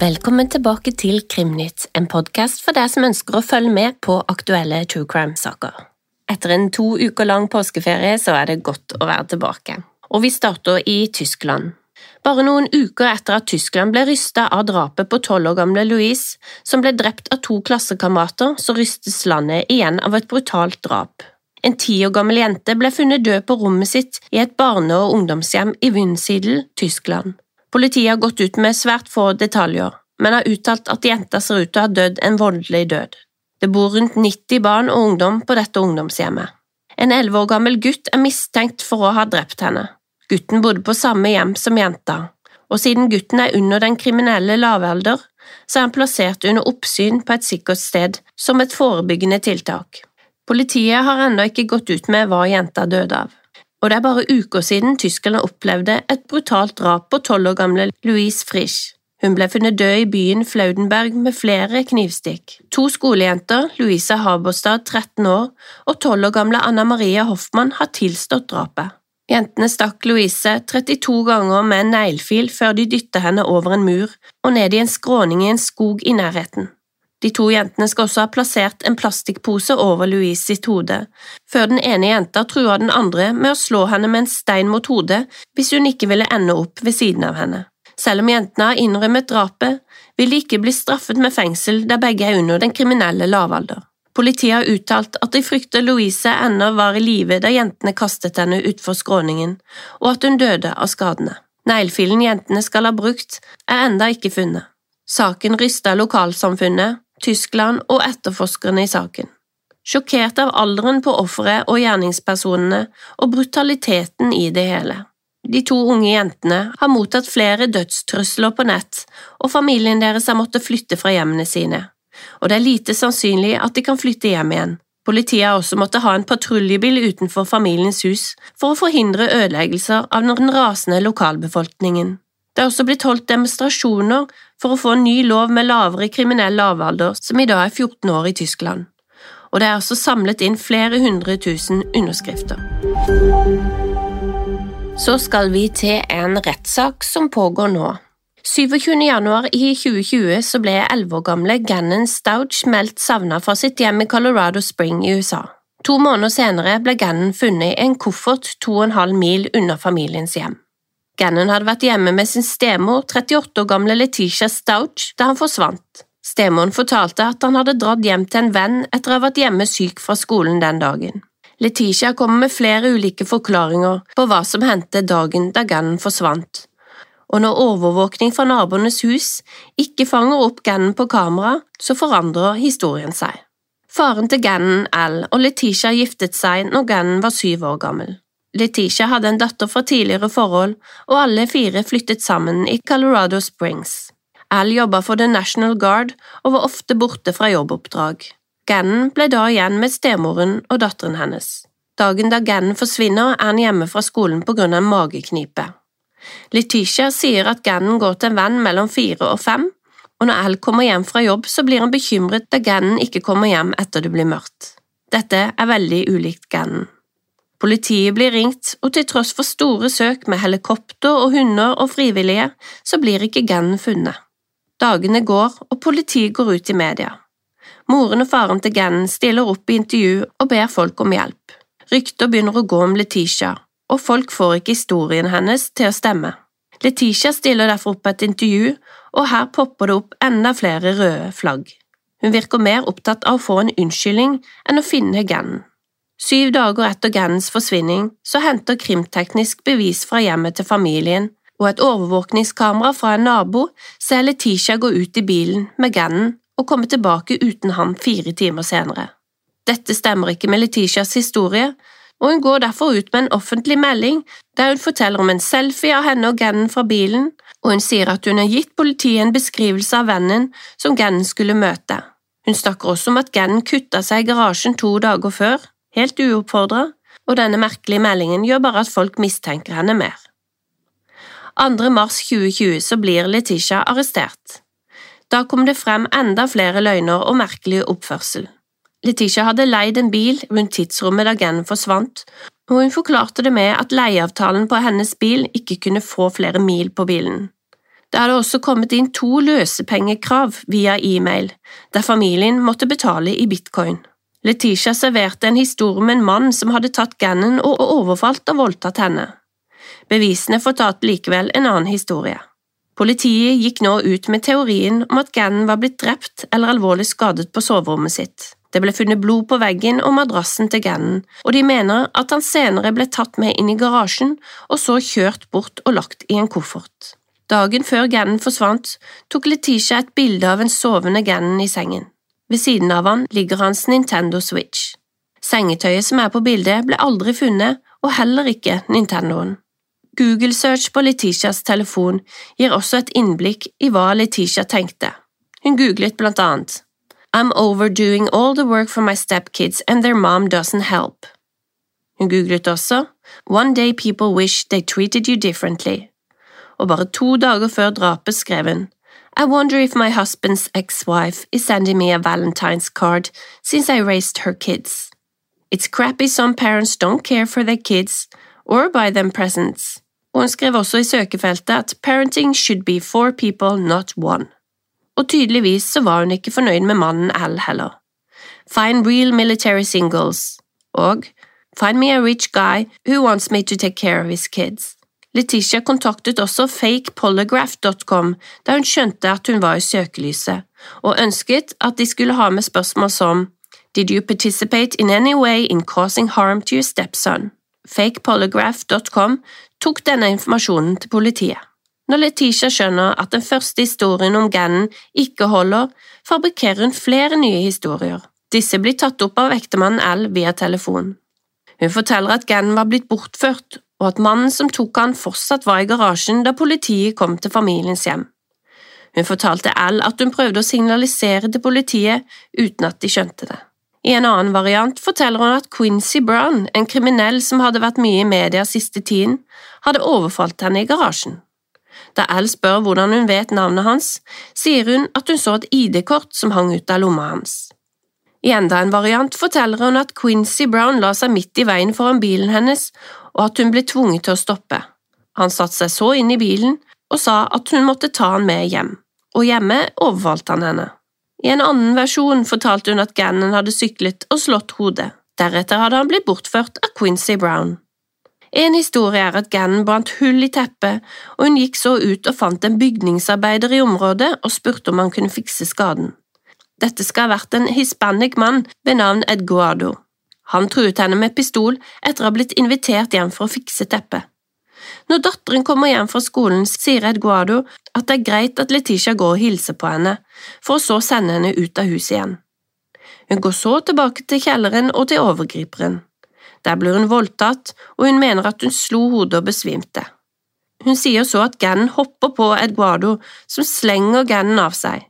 Velkommen tilbake til Krimnytt, en podkast for deg som ønsker å følge med på aktuelle true crime-saker. Etter en to uker lang påskeferie så er det godt å være tilbake, og vi starter i Tyskland. Bare noen uker etter at Tyskland ble rystet av drapet på tolv år gamle Louise, som ble drept av to klassekamerater, så rystes landet igjen av et brutalt drap. En ti år gammel jente ble funnet død på rommet sitt i et barne- og ungdomshjem i Wünsiedel, Tyskland. Politiet har gått ut med svært få detaljer, men har uttalt at jenta ser ut til å ha dødd en voldelig død. Det bor rundt 90 barn og ungdom på dette ungdomshjemmet. En elleve år gammel gutt er mistenkt for å ha drept henne. Gutten bodde på samme hjem som jenta, og siden gutten er under den kriminelle lavalder, så er han plassert under oppsyn på et sikkert sted som et forebyggende tiltak. Politiet har ennå ikke gått ut med hva jenta døde av og det er bare uker siden tyskerne opplevde et brutalt drap på tolv år gamle Louise Frisch. Hun ble funnet død i byen Flaudenberg med flere knivstikk. To skolejenter, Louisa Haberstad, 13 år, og tolv år gamle Anna Maria Hoffmann har tilstått drapet. Jentene stakk Louise 32 ganger med en neglefil før de dytta henne over en mur og ned i en skråning i en skog i nærheten. De to jentene skal også ha plassert en plastikkpose over Louise sitt hode, før den ene jenta trua den andre med å slå henne med en stein mot hodet hvis hun ikke ville ende opp ved siden av henne. Selv om jentene har innrømmet drapet, vil de ikke bli straffet med fengsel der begge er under den kriminelle lavalder. Politiet har uttalt at de frykter Louise ennå var i live da jentene kastet henne utfor skråningen, og at hun døde av skadene. Neglefilen jentene skal ha brukt, er enda ikke funnet. Saken ryster lokalsamfunnet, Tyskland og etterforskerne i saken. Sjokkert av alderen på offeret og gjerningspersonene og brutaliteten i det hele. De to unge jentene har mottatt flere dødstrusler på nett, og familien deres har måttet flytte fra hjemmene sine, og det er lite sannsynlig at de kan flytte hjem igjen. Politiet har også måttet ha en patruljebil utenfor familiens hus for å forhindre ødeleggelser av den rasende lokalbefolkningen. Det er også blitt holdt demonstrasjoner for å få en ny lov med lavere kriminell lavalder, som i dag er 14 år i Tyskland, og det er også samlet inn flere hundre tusen underskrifter. Så skal vi til en rettssak som pågår nå. 27. januar i 2020 så ble 11 år gamle Gannon Stouch meldt savna fra sitt hjem i Colorado Spring i USA. To måneder senere ble Gannon funnet i en koffert 2,5 mil unna familiens hjem. Gannon hadde vært hjemme med sin stemor, 38 år gamle Letitia Stouch, da han forsvant. Stemoren fortalte at han hadde dratt hjem til en venn etter å ha vært hjemme syk fra skolen den dagen. Letitia kommer med flere ulike forklaringer på hva som hendte dagen da Gannon forsvant, og når overvåkning fra naboenes hus ikke fanger opp Gannon på kamera, så forandrer historien seg. Faren til Gannon, Al, og Letitia giftet seg når Gannon var syv år gammel. Letitia hadde en datter fra tidligere forhold, og alle fire flyttet sammen i Colorado Springs. Al jobba for The National Guard og var ofte borte fra jobboppdrag. Gannon ble da igjen med stemoren og datteren hennes. Dagen da Gannon forsvinner, er han hjemme fra skolen på grunn av mageknipe. Letitia sier at Gannon går til en venn mellom fire og fem, og når Al kommer hjem fra jobb, så blir han bekymret da Gannon ikke kommer hjem etter det blir mørkt. Dette er veldig ulikt Gannon. Politiet blir ringt, og til tross for store søk med helikopter og hunder og frivillige, så blir ikke Gannon funnet. Dagene går, og politiet går ut i media. Moren og faren til Gannon stiller opp i intervju og ber folk om hjelp. Rykter begynner å gå om Letitia, og folk får ikke historien hennes til å stemme. Letitia stiller derfor opp et intervju, og her popper det opp enda flere røde flagg. Hun virker mer opptatt av å få en unnskyldning enn å finne Gannon. Syv dager etter Gannons forsvinning så henter krimteknisk bevis fra hjemmet til familien, og et overvåkningskamera fra en nabo ser Letitia gå ut i bilen med Gannon og komme tilbake uten ham fire timer senere. Dette stemmer ikke med Letitias historie, og hun går derfor ut med en offentlig melding der hun forteller om en selfie av henne og Gannon fra bilen, og hun sier at hun har gitt politiet en beskrivelse av vennen som Gannon skulle møte. Hun snakker også om at Gannon kutta seg i garasjen to dager før, helt uoppfordra, og denne merkelige meldingen gjør bare at folk mistenker henne mer. 2. mars 2020 så blir Letitia arrestert. Da kom det frem enda flere løgner og merkelig oppførsel. Letitia hadde leid en bil rundt tidsrommet da Gannon forsvant, og hun forklarte det med at leieavtalen på hennes bil ikke kunne få flere mil på bilen. Det hadde også kommet inn to løsepengekrav via e-mail, der familien måtte betale i bitcoin. Letitia serverte en historie med en mann som hadde tatt Gannon og overfalt og voldtatt henne. Bevisene fortalte likevel en annen historie. Politiet gikk nå ut med teorien om at Gannon var blitt drept eller alvorlig skadet på soverommet sitt. Det ble funnet blod på veggen og madrassen til Gannon, og de mener at han senere ble tatt med inn i garasjen og så kjørt bort og lagt i en koffert. Dagen før Gannon forsvant, tok Letitia et bilde av en sovende Gannon i sengen. Ved siden av han ligger hans Nintendo Switch. Sengetøyet som er på bildet, ble aldri funnet, og heller ikke Nintendoen. Google-search på Letitias telefon gir også et innblikk i hva Letitia tenkte. Hun googlet blant annet I'm overdoing all the work for my stepkids and their mom doesn't help. Hun googlet også One day people wish they treated you differently og bare to dager før drapet skrev hun I wonder if my husband's ex-wife is sending me a Valentine's card since I raised her kids. It's crappy some parents don't care for their kids or buy them presents. Og hun skrev også i søkefeltet at parenting should be four people, not one. Og tydeligvis så var hun ikke fornøyd med mannen Al heller. Find real military singles og Find me a rich guy who wants me to take care of his kids. Letitia kontaktet også fakepolygraph.com da hun skjønte at hun var i søkelyset, og ønsket at de skulle ha med spørsmål som Did you participate in any way in causing harm to your stepson? Fakepolygraph.com tok denne informasjonen til politiet. Når Letitia skjønner at den første historien om Gannon ikke holder, fabrikkerer hun flere nye historier. Disse blir tatt opp av ektemannen Al via telefon. Hun forteller at Gannon var blitt bortført, og at mannen som tok han fortsatt var i garasjen da politiet kom til familiens hjem. Hun fortalte Al at hun prøvde å signalisere til politiet uten at de skjønte det. I en annen variant forteller hun at Quincy Brown, en kriminell som hadde vært mye i media siste tiden, hadde overfalt henne i garasjen. Da Al spør hvordan hun vet navnet hans, sier hun at hun så et ID-kort som hang ut av lomma hans. I enda en variant forteller hun at Quincy Brown la seg midt i veien foran bilen hennes og at hun ble tvunget til å stoppe. Han satte seg så inn i bilen og sa at hun måtte ta han med hjem, og hjemme overfalt han henne. I en annen versjon fortalte hun at Gannon hadde syklet og slått hodet. Deretter hadde han blitt bortført av Quincy Brown. En historie er at Gannon brant hull i teppet, og hun gikk så ut og fant en bygningsarbeider i området og spurte om han kunne fikse skaden. Dette skal ha vært en hispanic mann ved navn Edguardo. Han truet henne med pistol etter å ha blitt invitert hjem for å fikse teppet. Når datteren kommer hjem fra skolen, sier Edguardo at det er greit at Letitia går og hilser på henne, for å så sende henne ut av huset igjen. Hun går så tilbake til kjelleren og til overgriperen. Der blir hun voldtatt, og hun mener at hun slo hodet og besvimte. Hun sier så at Gannon hopper på Edguardo, som slenger Gannon av seg.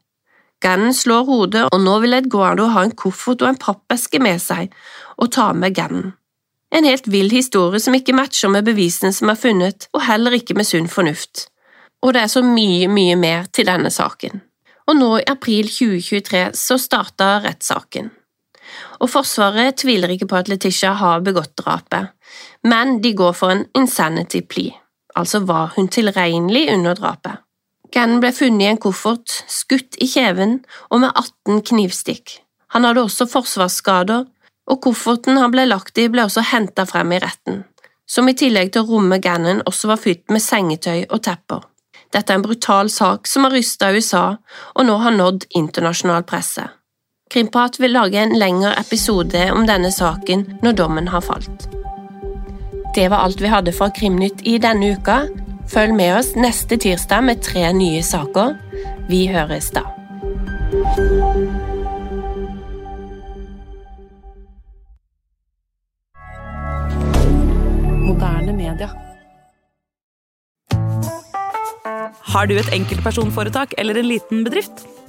Gannon slår hodet, og nå vil Edguardo ha en koffert og en pappeske med seg og ta med Gannon. En helt vill historie som ikke matcher med bevisene som er funnet, og heller ikke med sunn fornuft. Og det er så mye, mye mer til denne saken. Og nå i april 2023 så starta rettssaken. Og Forsvaret tviler ikke på at Letitia har begått drapet, men de går for en insanity plea, altså var hun tilregnelig under drapet. Gannon ble funnet i en koffert, skutt i kjeven og med 18 knivstikk. Han hadde også forsvarsskader, og kofferten han ble lagt i ble også henta frem i retten, som i tillegg til å romme Gannon også var fylt med sengetøy og tepper. Dette er en brutal sak som har rysta USA og nå har nådd internasjonal presse. Krimprat vil lage en lengre episode om denne saken når dommen har falt. Det var alt vi hadde fra Krimnytt i denne uka. Følg med oss neste tirsdag med tre nye saker. Vi høres da. Moderne media. Har du et enkeltpersonforetak eller en liten bedrift?